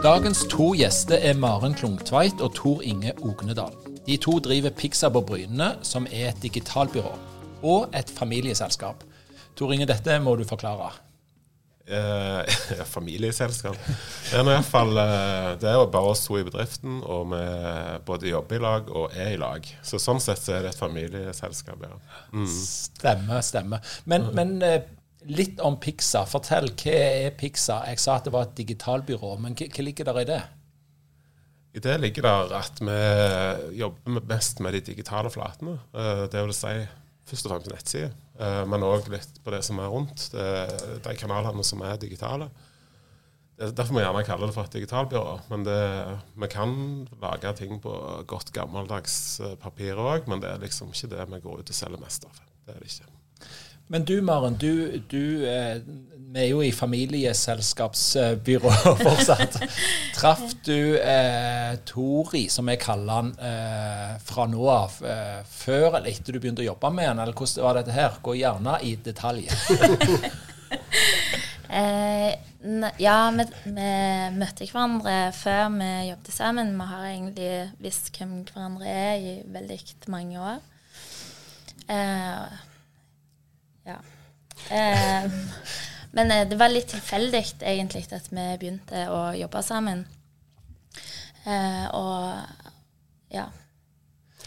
Dagens to gjester er Maren Klungtveit og Tor Inge Ognedal. De to driver Pixar på Brynene, som er et digitalbyrå, og et familieselskap. Tor Inge, dette må du forklare. Eh, familieselskap. Det er, i hvert fall, eh, det er jo bare oss to i bedriften, og vi både jobber i lag og er i lag. Så Sånn sett så er det et familieselskap, ja. Mm. Stemmer, stemmer. Men, men eh, Litt om Pixa. Fortell, hva er Pixa? Jeg sa at det var et digitalbyrå, men hva, ligger der i det? I det ligger der at vi jobber mest med de digitale flatene. Eh, det vil si først og fremst nettsider, eh, men òg litt på det som er rundt. de kanalene som er digitale. Derfor må vi gjerne kalle det for et digitalbyrå. Men det, vi kan lage ting på godt gammeldags eh, papir òg, men det er liksom ikke det vi går ut og selger mest av. Det er det ikke. Men du Maren, du, du eh, vi er jo i familieselskapsbyrå fortsatt. Traff du eh, Tori, som jeg kaller han, eh, fra nå av, eh, før eller etter du begynte å jobbe med han? Eller hvordan var dette her? Gå gjerne i detalj. Eh, ja, vi, vi, møtte hverandre før vi jobbet sammen. Vi har egentlig visst hvem hverandre er i veldig mange år. Eh, ja. Eh, men eh, det var litt tilfeldig egentlig at vi begynte å jobbe sammen. Eh, og ja.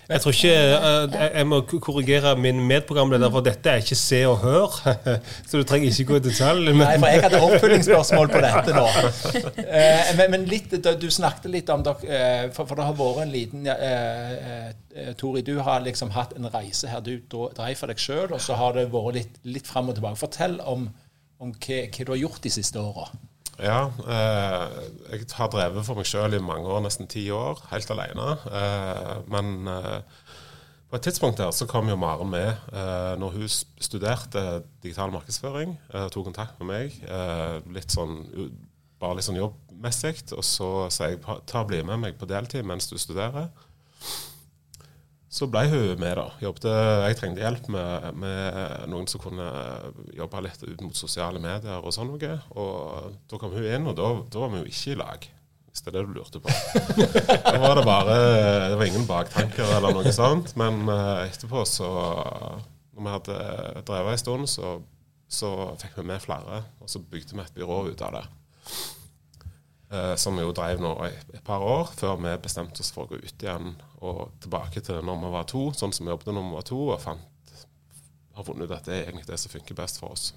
Jeg tror ikke uh, Jeg må korrigere min medprogramleder, for dette er ikke se og hør. Så du trenger ikke gå i detalj. Men. Nei, for jeg hadde oppfølgingsspørsmål på dette nå. Uh, men, litt, du snakket litt om dere for, for, det har vært en liten Tori, du har liksom hatt en reise her. Du dreiv for deg sjøl, og så har det vært litt, litt fram og tilbake. Fortell om, om hva, hva, du har gjort de siste åra. Ja, eh, jeg har drevet for meg sjøl i mange år, nesten ti år, helt alene. Eh, men eh, på et tidspunkt der så kom jo Maren med eh, når hun studerte digital markedsføring. Eh, tok kontakt med meg, eh, litt sånn, bare litt sånn jobbmessig. Og så sa jeg ta og bli med meg på deltid mens du studerer. Så ble hun med, da. Jobbet, jeg trengte hjelp med, med, noen som kunne jobbe litt ut mot sosiale medier og sånn noe. Og da kom hun inn, og da, da var vi jo ikke i lag, hvis det er det du lurte på. da var det bare Det var ingen baktanker eller noe sånt. Men uh, etterpå, så Når vi hadde drevet en stund, så, så fikk vi med flere, og så bygde vi et byrå ut av det. Uh, som jo drev nå i et par år, før vi bestemte oss for å gå ut igjen og tilbake til når vi var to, sånn som vi jobbet når vi var to, og fant, har funnet ut at det er egentlig det som funker best for oss.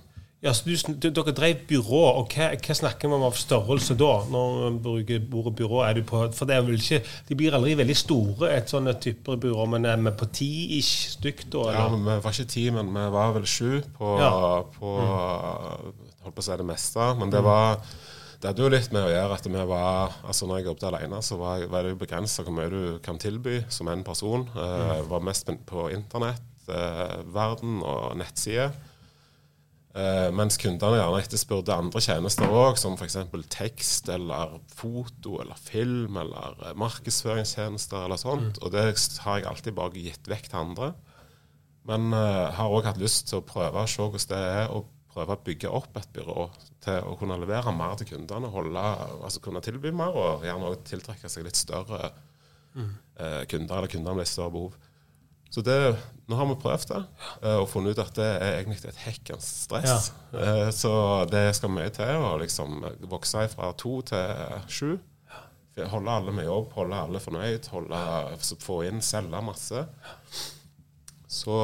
Ja, så du, Dere drev byrå, og hva, hva, snakker vi om av størrelse da? Når vi bruker ordet byrå, er du på For det er vel ikke, de blir aldri veldig store, et sånne typer byrå, men er vi på ti-ish stykk da? Eller? Ja, vi var ikke ti, men vi var vel sju på, ja. på mm. holdt på å si det meste. Men det var det hadde jo litt med å gjøre at vi var altså Når jeg jobbet alene, så var, var det jo begrensa hvor mye du kan tilby som en person. Uh, var mest på internettverden uh, og nettsider. Uh, mens kundene gjerne etterspurte andre tjenester òg, som f.eks. tekst eller foto eller film eller markedsføringstjenester eller sånt. Mm. Og det har jeg alltid bare gitt vekk til andre. Men uh, har òg hatt lyst til å prøve å se hvordan det er å prøve å bygge opp et byrå til å kunne levere mer til kundene, holde, altså kunne tilby mer, og gjerne også tiltrekke seg litt større mm. eh, kunder, eller kunder med litt større behov. Så det, nå har vi prøvd det, eh, og funnet ut at det er egentlig et hekkens stress. Ja. Eh, så det skal mye til å liksom vokse fra to til sju. Holde alle med jobb, holde alle fornøyd, holde, få inn, selge masse. Så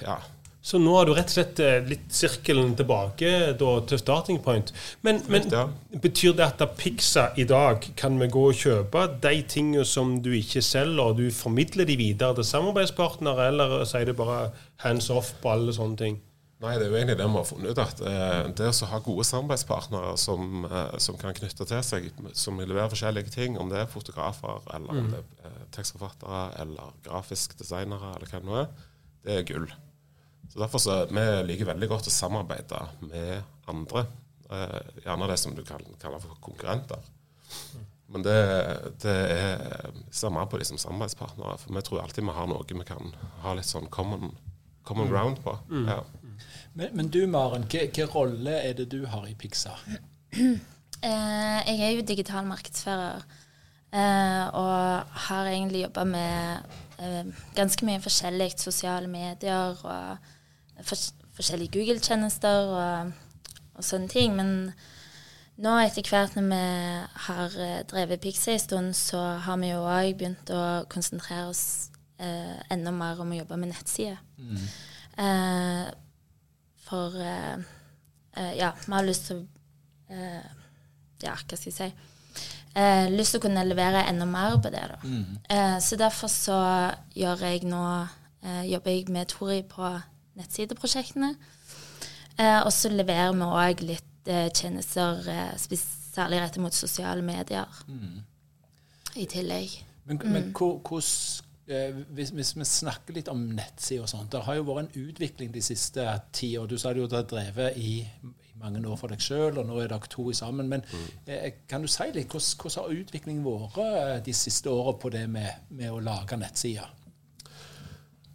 ja, Så nå har du rett og slett eh, litt sirkelen tilbake da, til starting point. Men, men Ja. betyr det at Pixa i dag kan vi gå og kjøpe de tingene som du ikke selger, og du formidler de videre til samarbeidspartnere, eller sier du bare hands off på alle sånne ting? Nei, det er jo egentlig det vi har funnet ut. at eh, Det å ha gode samarbeidspartnere som, eh, som kan knytte til seg, som leverer forskjellige ting, om det er fotografer, eller er eh, tekstforfattere, eller grafisk designere, eller hva det nå er, det er gull. Så Derfor så vi liker veldig godt å samarbeide med andre. Eh, gjerne det som du kan kalle for konkurrenter. Men det, det er ser mer på de som samarbeidspartnere. For vi tror alltid vi har noe vi kan ha litt sånn common, common ground på. Ja. Men, men du Maren, hvilken rolle er det du har i Pixar? Eh, jeg er jo digital markedsfører. Eh, og har egentlig jobba med eh, ganske mye forskjellig. Sosiale medier og forskjellige Google-tjenester og, og sånne ting. Men nå etter hvert når vi har eh, drevet Pixie en stund, så har vi jo òg begynt å konsentrere oss eh, enda mer om å jobbe med nettsider. Eh, for eh, eh, ja, vi har lyst til å eh, Ja, hva skal jeg si? Eh, lyst til å kunne levere enda mer på det. da. Eh, så derfor så gjør jeg nå jobber jeg med Tori på nettsideprosjektene. Eh, og så leverer vi òg litt eh, tjenester eh, særlig rettet mot sosiale medier i tillegg. Men, men hvordan eh, hvis, hvis vi snakker litt om nettsider og sånt Det har jo vært en utvikling de siste ti år. Du sa det jo du har drevet i, i mange år for deg sjøl, og nå er dere to sammen. Men eh, kan du si litt, hvordan, hvordan har utviklingen vært eh, de siste åra på det med, med å lage nettsider?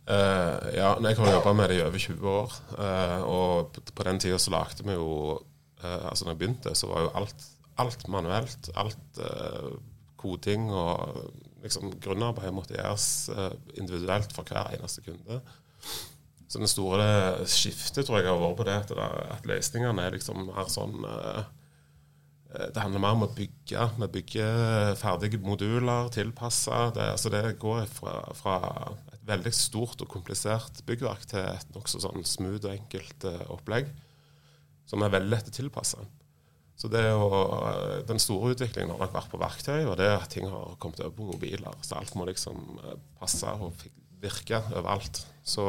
Eh, ja, jeg har jobba med det i over 20 år. Uh, og på, den tida så lagde vi jo uh, Altså når jeg begynte, så var jo alt, alt manuelt. Alt koding og liksom grunnarbeid måtte gjøres individuelt for hver eneste kunde. Så det store skiftet tror jeg har vært på det at, at løsningene er liksom mer sånn det handler mer om å bygge. Vi bygger ferdige moduler tilpassa. Det, altså det går fra, fra et veldig stort og komplisert byggverk til et nokså sånn smooth og enkelt eh, opplegg som er veldig lett å tilpasse. Så å, eh, Den store utviklingen har nok vært på verktøy, og det at ting har kommet over på mobiler. Så alt må liksom eh, passe og virke overalt. Så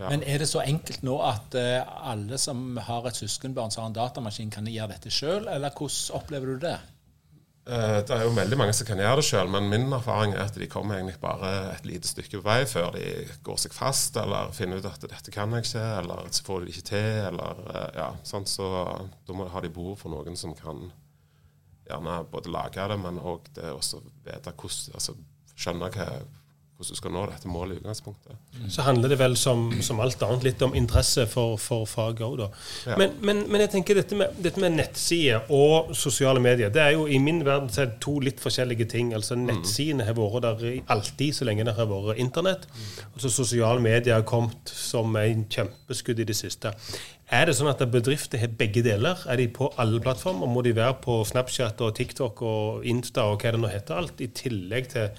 ja. Men er det så enkelt nå at eh, alle som har et søskenbarn som har en datamaskin, kan gjøre dette sjøl, eller hvordan opplever du det? Eh, Det er jo veldig mange som kan gjøre det sjøl, men min erfaring er at de kommer egentlig bare et lite stykke på vei før de går seg fast, eller finner ut at 'dette kan jeg ikke', eller så får de det ikke til, eller eh, ja, sånn. Så da må, har de behov for noen som kan gjerne både lage det, men òg det også vite hvordan Altså skjønne hva, hvordan du skal nå dette målet i utgangspunktet. Så handler det vel som, som alt annet litt om interesse for, for faget òg, da. Ja. Men, men, men jeg tenker dette med, dette med nettsider og sosiale medier, det er jo i min verden så er det to litt forskjellige ting. Altså Nettsidene har vært der alltid så lenge det har vært internett. Og så sosiale medier har kommet som en kjempeskudd i det siste. Er det sånn at bedrifter har begge deler? Er de på alle plattformer? Må de være på Snapchat og TikTok og Insta og hva det nå heter alt, i tillegg til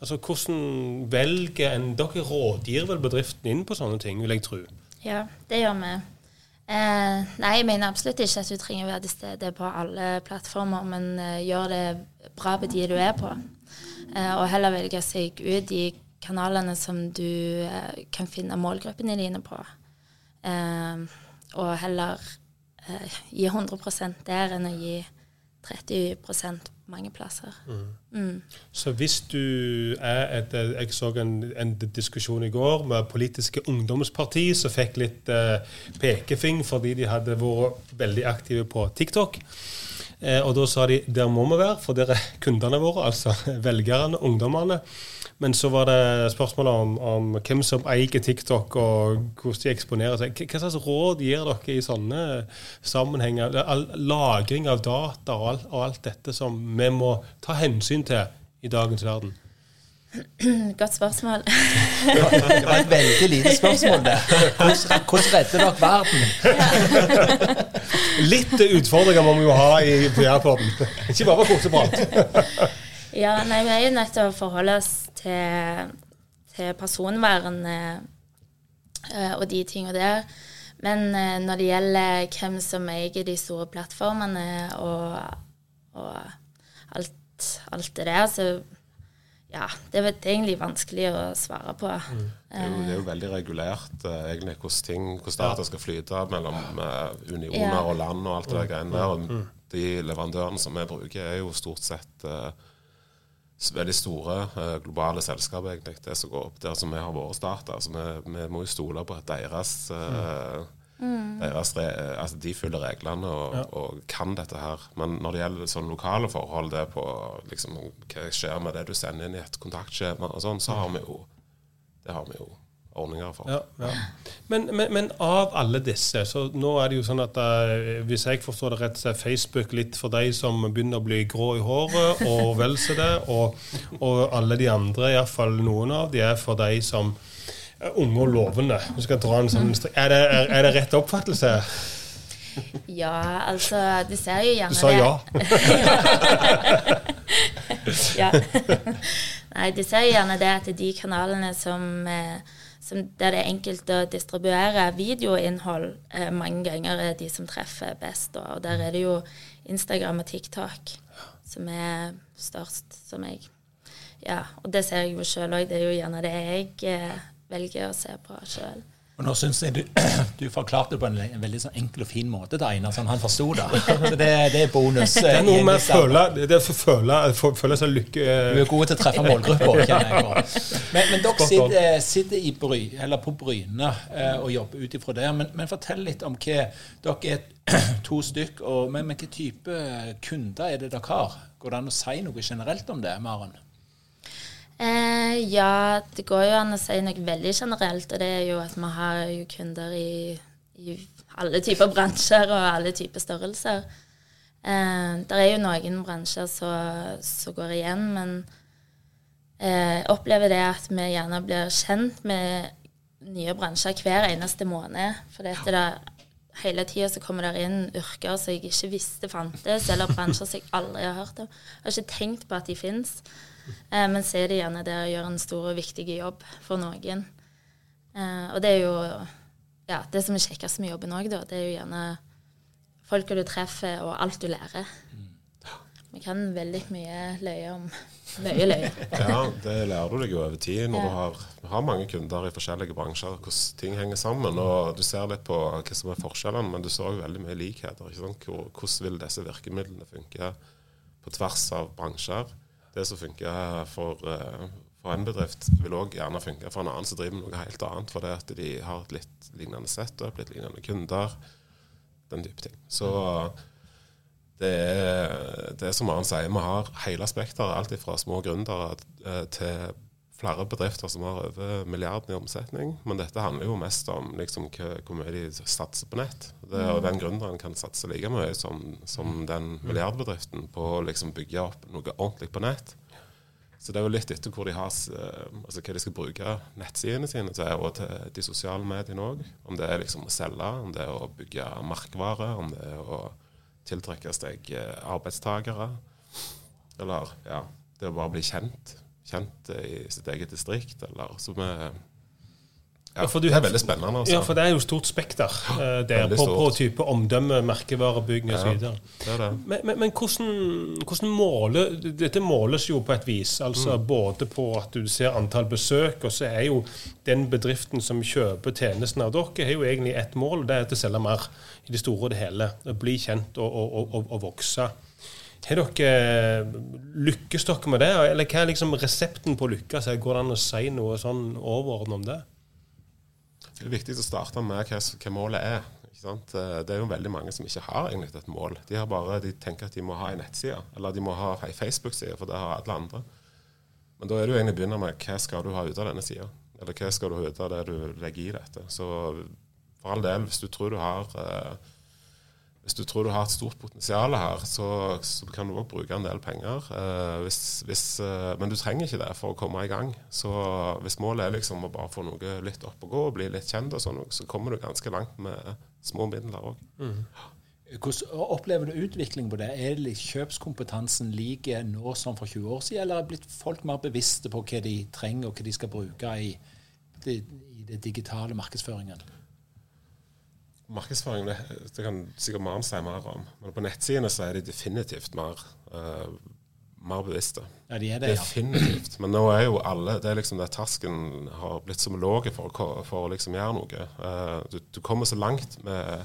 Altså, Hvordan velger en Dere rådgir vel bedriften inn på sånne ting, vil jeg tro. Ja, det gjør vi. Eh, nei, jeg mener absolutt ikke at du trenger å være til stede på alle plattformer, men eh, gjør det bra på de du er på. Eh, og heller velge seg ut de kanalene som du eh, kan finne målgruppene dine på. Eh, og heller eh, gi 100 der enn å gi 30 mange plasser. Mm. Så hvis du er et Jeg så en, en diskusjon i går med politiske ungdomsparti som fikk litt eh, pekefing fordi de hadde vært veldig aktive på TikTok. Eh, og da sa de der må vi være, for der er kundene våre, altså velgerne, ungdommene. Men så var det spørsmålet om, om hvem som eier TikTok, og hvordan de eksponerer seg. Hva slags råd gir dere i sånne sammenhenger? Er lagring av data og, alt, og alt dette som vi må ta hensyn til i dagens verden. Godt spørsmål. Det var et veldig lite spørsmål, det. Hvordan, hvordan redder dere verden? Litt utfordringer må vi jo ha i PR-poden. Ikke bare koseprat. Ja, nei, vi er jo nødt til å forholde oss til, til personvern. eh, og de tinga der. Men eh, når det gjelder hvem som eier de store plattformene og, og alt, alt det der, så ja, det er egentlig vanskelig å svare på. Mm. Det, er jo, det, er jo, veldig regulert uh, egentlig hvordan, ting, hvordan data skal flyte mellom uh, unioner ja. og land og alt det der greiene der. Og mm. de leverandørene som vi bruker, er jo stort sett uh, veldig store globale selskaper, egentlig. Det som går opp der som vi har våre data. Altså, vi, vi, må jo stole på at deres mm Mm. Deres, altså, de følger reglene og, ja. og, kan dette her. Men når det gjelder sånn lokale forhold, det på liksom, hva skjer med det du sender inn i et kontaktskjema, og sånn, så har vi jo det har vi jo ordninger for. Ja, ja. Men, men, men, av alle disse, så nå er det jo sånn at uh, hvis jeg forstår det rett, så er Facebook litt for de som begynner å bli grå i håret, og vel så det. Og, og alle de andre, iallfall noen av de, er for de som unge og lovende. Sånn er det, er, er det rett oppfattelse? Ja, altså Du ser jo gjerne det. Du sa ja. ja. Nei, du ser jo gjerne det at de kanalene som, eh, som der det er enkelt å distribuere videoinnhold, eh, mange ganger er de som treffer best. Og der er det jo Instagram og TikTok som er størst, som jeg Ja, og det ser jeg jo sjøl òg. Det er jo gjerne det jeg eh, velger å se på sjøl. Og nå synes jeg du, du forklarte det på en, en, veldig sånn enkel og fin måte til Einar, sånn han forsto det. Så det, det, er bonus. Det er noe med å føle, det å føle, føle seg lykke Du er god til å treffe målgruppa, kjenner jeg på. Men, men dere sitter, sitter, i Bry, eller på Bryne eh, og jobber ut ifra det. Men, men, fortell litt om hva Dere er to stykk, og, men, men hva type kunder er det dere har? Går det an å si noe generelt om det, Maren? Eh, ja, det går jo an å si noe veldig generelt, og det er jo at vi har jo kunder i, i alle typer bransjer og alle typer størrelser. Eh, det er jo noen bransjer som går igjen, men eh, opplever det at vi gjerne blir kjent med nye bransjer hver eneste måned. For dette da, hele tida så kommer det inn yrker som jeg ikke visste fantes, eller bransjer som jeg aldri har hørt om. Jeg har ikke tenkt på at de fins. Eh, men så er det gjerne der å gjøre en stor og viktig jobb for noen. Eh, og det er jo ja, det som er kjekkest med jobben òg, da. Det er jo gjerne folka du treffer, og alt du lærer. Vi kan veldig mye løye om mye løye. ja, det lærer du deg jo over tid når ja. du har, har, mange kunder i forskjellige bransjer, hvordan ting henger sammen. og Du ser litt på hva som er forskjellene, men du ser òg veldig mye likheter. Hvordan vil disse virkemidlene funke på tvers av bransjer? Det som funker for, eh, for en bedrift, vil òg gjerne funke for en annen som driver med noe helt annet. For det at de har et litt lignende setup, litt lignende kunder, den type ting. Så det er, det er som Arne sier, vi har hele spekteret. Alt fra små gründere eh, til flere bedrifter som har over milliarden i omsetning. Men dette handler jo mest om liksom, hvor mye de satser på nett. Det, og den gründeren kan satse like mye som, som den milliardbedriften på å liksom, bygge opp noe ordentlig på nett. Så det er jo litt etter hvor de har, eh, altså hva de skal bruke nettsidene sine til, og til de sosiale mediene òg. Om det er liksom å selge, om det er å bygge markvare, om det er å tiltrekke seg eh, arbeidstakere. Eller ja, det å bare bli kjent kjent i sitt eget distrikt. Eller, som er, ja, ja, det er veldig spennende. Altså. Ja, for det er jo stort spekter uh, der på, på, type omdømme, merkevarebygging osv. Ja, det det. Men, men, men hvordan, hvordan måler Dette måles jo på et vis. altså mm. Både på at du ser antall besøk, og så er jo den bedriften som kjøper tjenesten av dere, har jo egentlig ett mål, det er å selge mer i det store og det hele. Bli kjent og, og, og, og vokse. Har dere Lykkes dere med det, eller hva er liksom resepten på å lykkes? Går det an å si noe sånn overordnet om det? Det er viktig å starte med hva, hva målet er. Det er jo veldig mange som ikke har egentlig et mål. De, bare, de tenker at de må ha en nettside, eller de må ha ei Facebook-side, for det har alle andre. Men da er det jo egentlig å begynne med hva skal du ha ut av denne sida? Eller hva skal du ha ut av det du legger i dette? Så for all del, hvis du tror du har eh, hvis du tror du har et stort potensial her, så, så kan du òg bruke en del penger. Eh, hvis, hvis, eh, men du trenger ikke det for å komme i gang. Så hvis målet er liksom å bare få noe litt opp og gå, og bli litt kjent, og sånn, så kommer du ganske langt med små midler òg. Mm. Hvordan opplever du utvikling på det? Er kjøpskompetansen like nå som for 20 år siden, eller er blitt folk mer bevisste på hva de trenger, og hva de skal bruke i, i det digitale markedsføringen? Markedsføring det, det kan sikkert Maren si mer om. Men på nettsidene så er de definitivt mer, uh, mer bevisste. Ja, de er det, ja. Definitivt. Men nå er jo alle det er liksom der Terskelen har blitt så lav for, for, å liksom gjøre noe. Uh, du, du, kommer så langt med,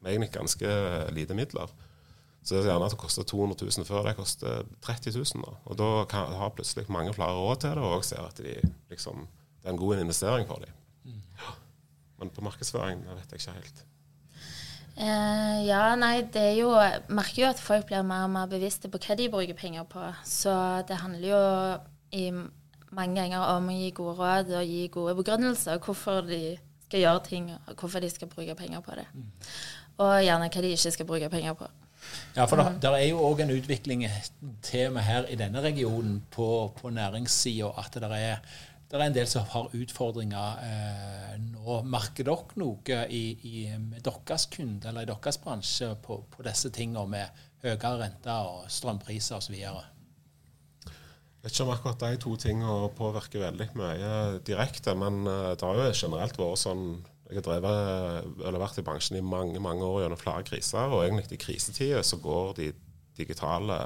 med egentlig ganske lite midler. Så det er gjerne at det koster 200 000 før det koster 30 000. Da. Og da kan, har plutselig mange flere råd til det, og ser at de, liksom, det er en god investering for dem. Mm. Ja. Men på markedsføring vet jeg ikke helt. Uh, ja, nei, det er jo Merker jo at folk blir mer og mer bevisste på hva de bruker penger på. Så det handler jo i mange ganger om å gi gode råd og gi gode begrunnelser hvorfor de skal gjøre ting, og hvorfor de skal bruke penger på det. Mm. Og gjerne hva de ikke skal bruke penger på. Ja, for mm. det er jo òg en utvikling til og med her i denne regionen på, på næringssida at det er, det er, en del som har utfordringer eh, nå. Merker dere noe i, i, med deres kunde eller i deres bransje på, på disse tingene med høyere renter og strømpriser osv.? Vet ikke om akkurat de to tingene påvirker veldig mye direkte, men eh, det har jo generelt vært sånn jeg har drevet, eller vært i bransjen i mange mange år gjennom flere kriser, og egentlig i krisetider så går de digitale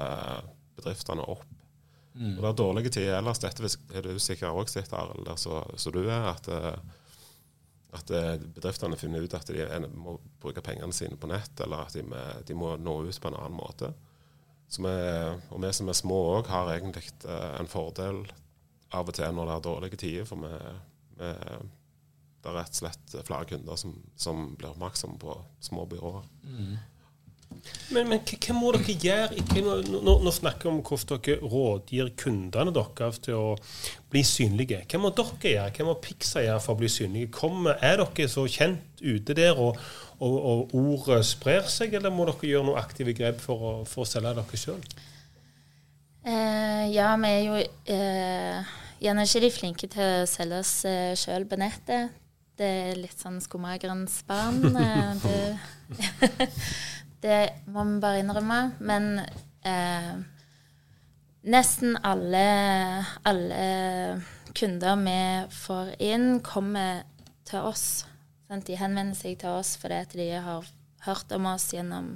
bedriftene opp. Mm. Og Det er dårlige tider ellers. Dette er du sikkert òg sett, Arild, så, så, du er. At, eh, at, eh, bedriftene finner ut at de må bruke pengene sine på nett, eller at de, de må nå ut på en annen måte. Vi, og vi som er små òg, har egentlig eh, en fordel av og til når det er dårlige tider. for vi, vi det er rett og slett flere kunder som, som blir oppmerksomme på små byråer. Mm. Men, men hva må dere gjøre? Nå, nå snakker vi om hvordan dere rådgir kundene deres til å bli synlige. Hva må dere gjøre? Hva må Pixa gjøre for å bli synlige? Kommer, er dere så kjent ute der, og, og, og ordet sprer seg, eller må dere gjøre noen aktive grep for å, for å selge dere sjøl? Eh, ja, vi er jo eh, gjerne ikke de flinke til å selge oss eh, sjøl på nettet. Det er litt sånn skomagerens barn. Eh, det, må vi bare innrømme. Men eh, nesten alle, alle, kunder vi får inn, kommer til oss. Sant? De henvender seg til oss fordi de har hørt om oss gjennom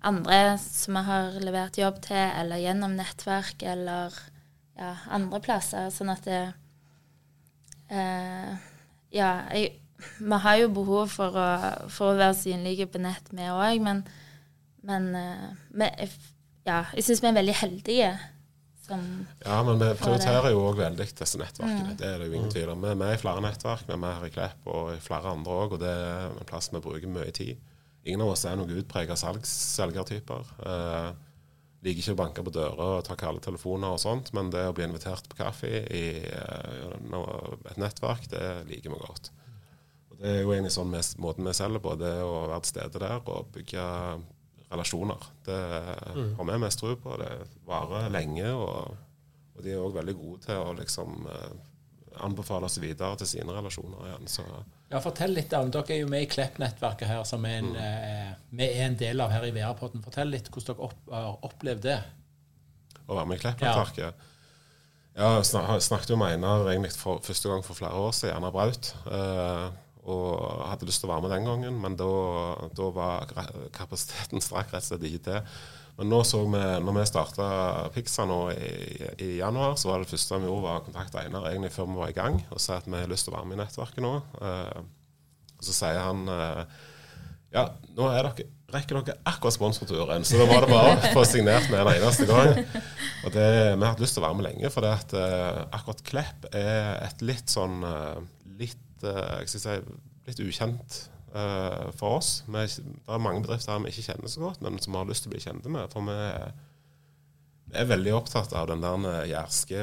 andre som vi har levert jobb til, eller gjennom nettverk eller ja, andre plasser. Sånn at det eh, ja, jeg, vi har jo behov for å, for å være synlige på nett, vi òg, men, men vi, eh, ja, jeg syns vi er veldig heldige. ja, men vi prioriterer jo òg veldig disse nettverkene. Mm. Det er det jo ingen tvil om. Vi er med i flere nettverk, vi er med her i Klepp og i flere andre òg, og det er en plass vi bruker mye tid. Ingen av oss er noen utprega selgertyper. Eh, liker ikke å banke på dører og ta kalde telefoner og sånt, men det å bli invitert på kaffe i eh, et nettverk, det liker vi godt. Det er jo egentlig sånn med, måten vi selger på, det å være til stede der og bygge relasjoner. Det mm. har vi mest tro på. Det varer lenge, og, og de er òg veldig gode til å liksom uh, anbefale oss videre til sine relasjoner igjen. så ja, Fortell litt om, Dere er jo med i Klepp-nettverket her, som er en, mm. eh, vi er en del av her i VR-podden. Fortell litt hvordan dere opp, har opplevd det. Å være med i Klepp-nettverket? Ja. ja, snak, snakket jo med Einar egentlig for, første gang for flere år siden, Einar Braut. Eh, og hadde lyst til å være med den gangen, men da, da var kapasiteten strakk rett og slett ikke til. Men nå så vi, når vi starta Pixa nå i, i, januar, så var det første vi gjorde, var å kontakte Einar egentlig før vi var i gang og sa at vi har lyst til å være med i nettverket nå. Eh, og så sier han eh, ja, nå dere, rekker dere akkurat sponsorturen, så da var det bare å få signert med en eneste gang. Og det, Vi har hatt lyst til å være med lenge, for det at eh, akkurat Klepp er et litt sånn litt, jeg skal si, litt ukjent uh, for oss. Vi, det er mange bedrifter her vi ikke kjenner så godt, men som vi har lyst til å bli kjente med. For vi, er veldig opptatt av den der eh, jærske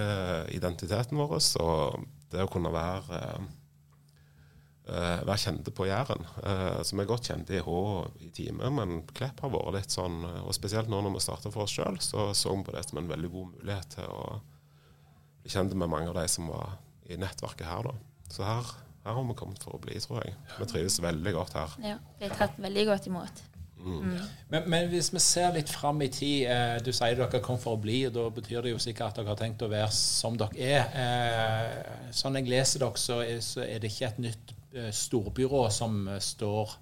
identiteten vår. Og det å kunne være, uh, være kjente på Jæren. Så vi er godt kjente i Hå i time, men Klepp har vært litt sånn Og spesielt nå når vi starta for oss sjøl, så så vi på det som en veldig god mulighet til å bli kjent med mange av de som var i nettverket her. da. Så her her har vi kommet for å bli, tror jeg. Vi trives veldig godt her. Ja, vi er tatt veldig godt imot. Men, men hvis vi ser litt fram i tid eh, Du sier dere kom for å bli, og da betyr det jo sikkert at dere har tenkt å være som dere er. Eh, sånn jeg leser dere, så er, så er det ikke et nytt eh, storbyrå som eh, står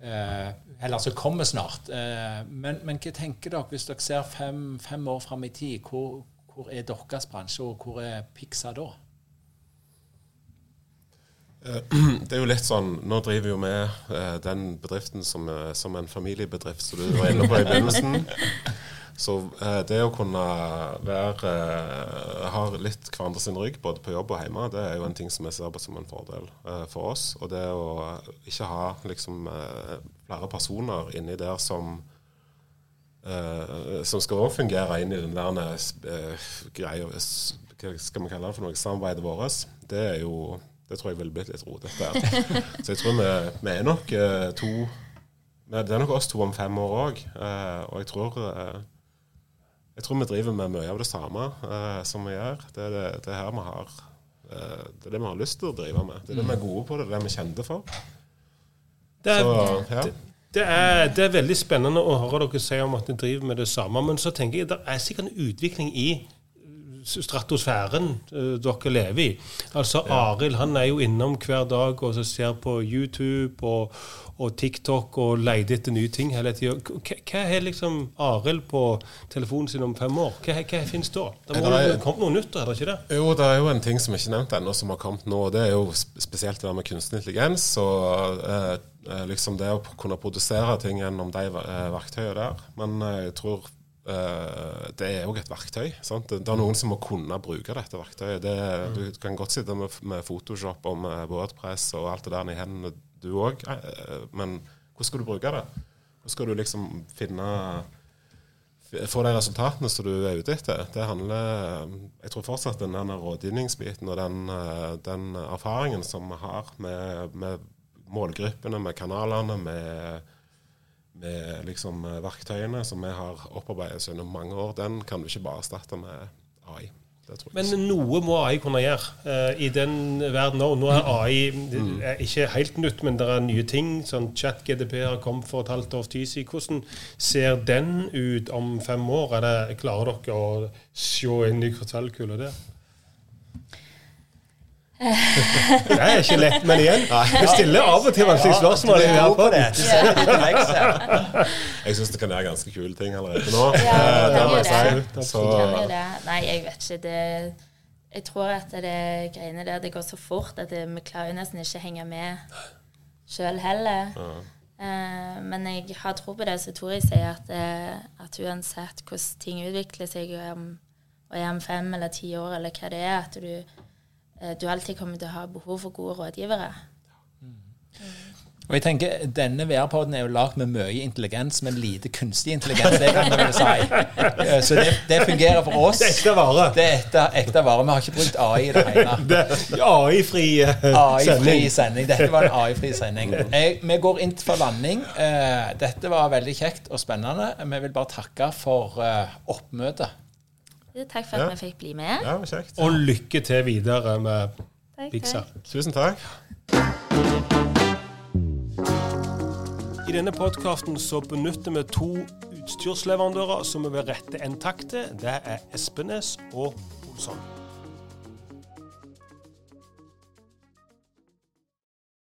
eh, Eller som kommer snart. Eh, men, men hva tenker dere hvis dere ser fem, fem år fram i tid? Hvor, hvor er deres bransje, og hvor er Pixa da? Det er jo litt sånn Nå driver jo vi eh, den bedriften som, eh, som en familiebedrift, som du var inne på i begynnelsen. Så eh, det å kunne være eh, ha litt hverandre sin rygg, både på jobb og hjemme, det er jo en ting som jeg ser på som en fordel eh, for oss. Og det å ikke ha liksom eh, flere personer inni der som Uh, som skal òg fungere inn i den der uh, greia Hva skal vi kalle det for noe? Samarbeidet vårt. Det er jo Det tror jeg ville blitt litt rotete. Så jeg tror vi, vi er nok eh, to men Det er nok oss to om fem år òg. og jeg tror eh, jeg tror vi driver med mye av det samme eh, som vi gjør. Det er det, det er her vi har eh, Det er det vi har lyst til å drive med. Det er det vi er gode på, det er det vi er kjente for. Det er, Så, ja. det, er, det er veldig spennende å høre dere si om at dere driver med det samme. Men så tenker jeg det er sikkert en utvikling i stratosfæren eh, dere lever i. Altså Arild han er jo innom hver dag og så ser på YouTube og, og TikTok og leter etter nye ting hele tida. Hva er liksom Arild på telefonen sin om fem år? Hva, hva finnes da? Det må jo komme noe nytt, er det ikke det? Jo, det er jo en ting som ikke er nevnt ennå, som har kommet nå. Det er jo spesielt det der med kunstig intelligens. Og eh, eh, liksom det å kunne produsere ting gjennom de eh, verktøyene der. Men jeg tror det er òg et verktøy. Sant? Det, er noen som må kunne bruke dette verktøyet. Det, du kan godt sitte med, med Photoshop og med Wordpress og alt det der i hendene, du òg. men hvordan skal du bruke det? Hvordan skal du liksom finne få de resultatene som du er ute etter. Det handler Jeg tror fortsatt den der rådgivningsbiten og den, eh, den erfaringen som vi har med, med målgruppene, med kanalene, med, med liksom verktøyene som vi har opparbeidet oss gjennom mange år, den kan du ikke bare erstatte med AI. Men noe må AI kunne gjøre Uh, i den verden òg. Nå er AI mm. er ikke helt nytt, men det er nye ting. sånn Chat-GDP har kommet for et halvt års tid siden. Hvordan ser den ut om fem år? Er det, klarer dere å se inn i krystallkula der? Det er ikke lett, men igjen. Vi stiller av og til vanskelige spørsmål. Ja, du er på det. Du. Jeg syns det kan gjøre ganske kule ting allerede nå. Ja, Eh, det må jeg si. Så, Kan jo det. Nei, jeg vet ikke. Det, jeg tror at det greiene der det går så fort at det, vi klarer nesten ikke henge med sjøl heller. Eh, men jeg har tro på det som Tori sier, at, eh, at uansett hvordan ting utvikler seg, og om, og er om fem eller ti år eller hva det er, at du, du alltid kommer til å ha behov for gode rådgivere. Og jeg tenker, Denne VR-poden er jo lagd med mye intelligens, men lite kunstig intelligens. Det kan vi vel si. Eh, Så det, det fungerer for oss. Det er ekte vare. Det er ekte, ekte vare. Vi har ikke brukt AI i det hele. AI-fri eh, AI-fri sending. sending. Dette var en AI-fri sending. Jeg, vi går inn for landing. Eh, dette var veldig kjekt og spennende. Vi vil bare takke for eh, oppmøtet. Takk for at Ja. vi fikk bli med. ja, kjekt. Og lykke til videre med Bigsa Pixar. Tusen takk. I denne podkasten så benytter vi to utstyrsleverandører som vi vil rette en takk til. Det er Espenes og Olsson.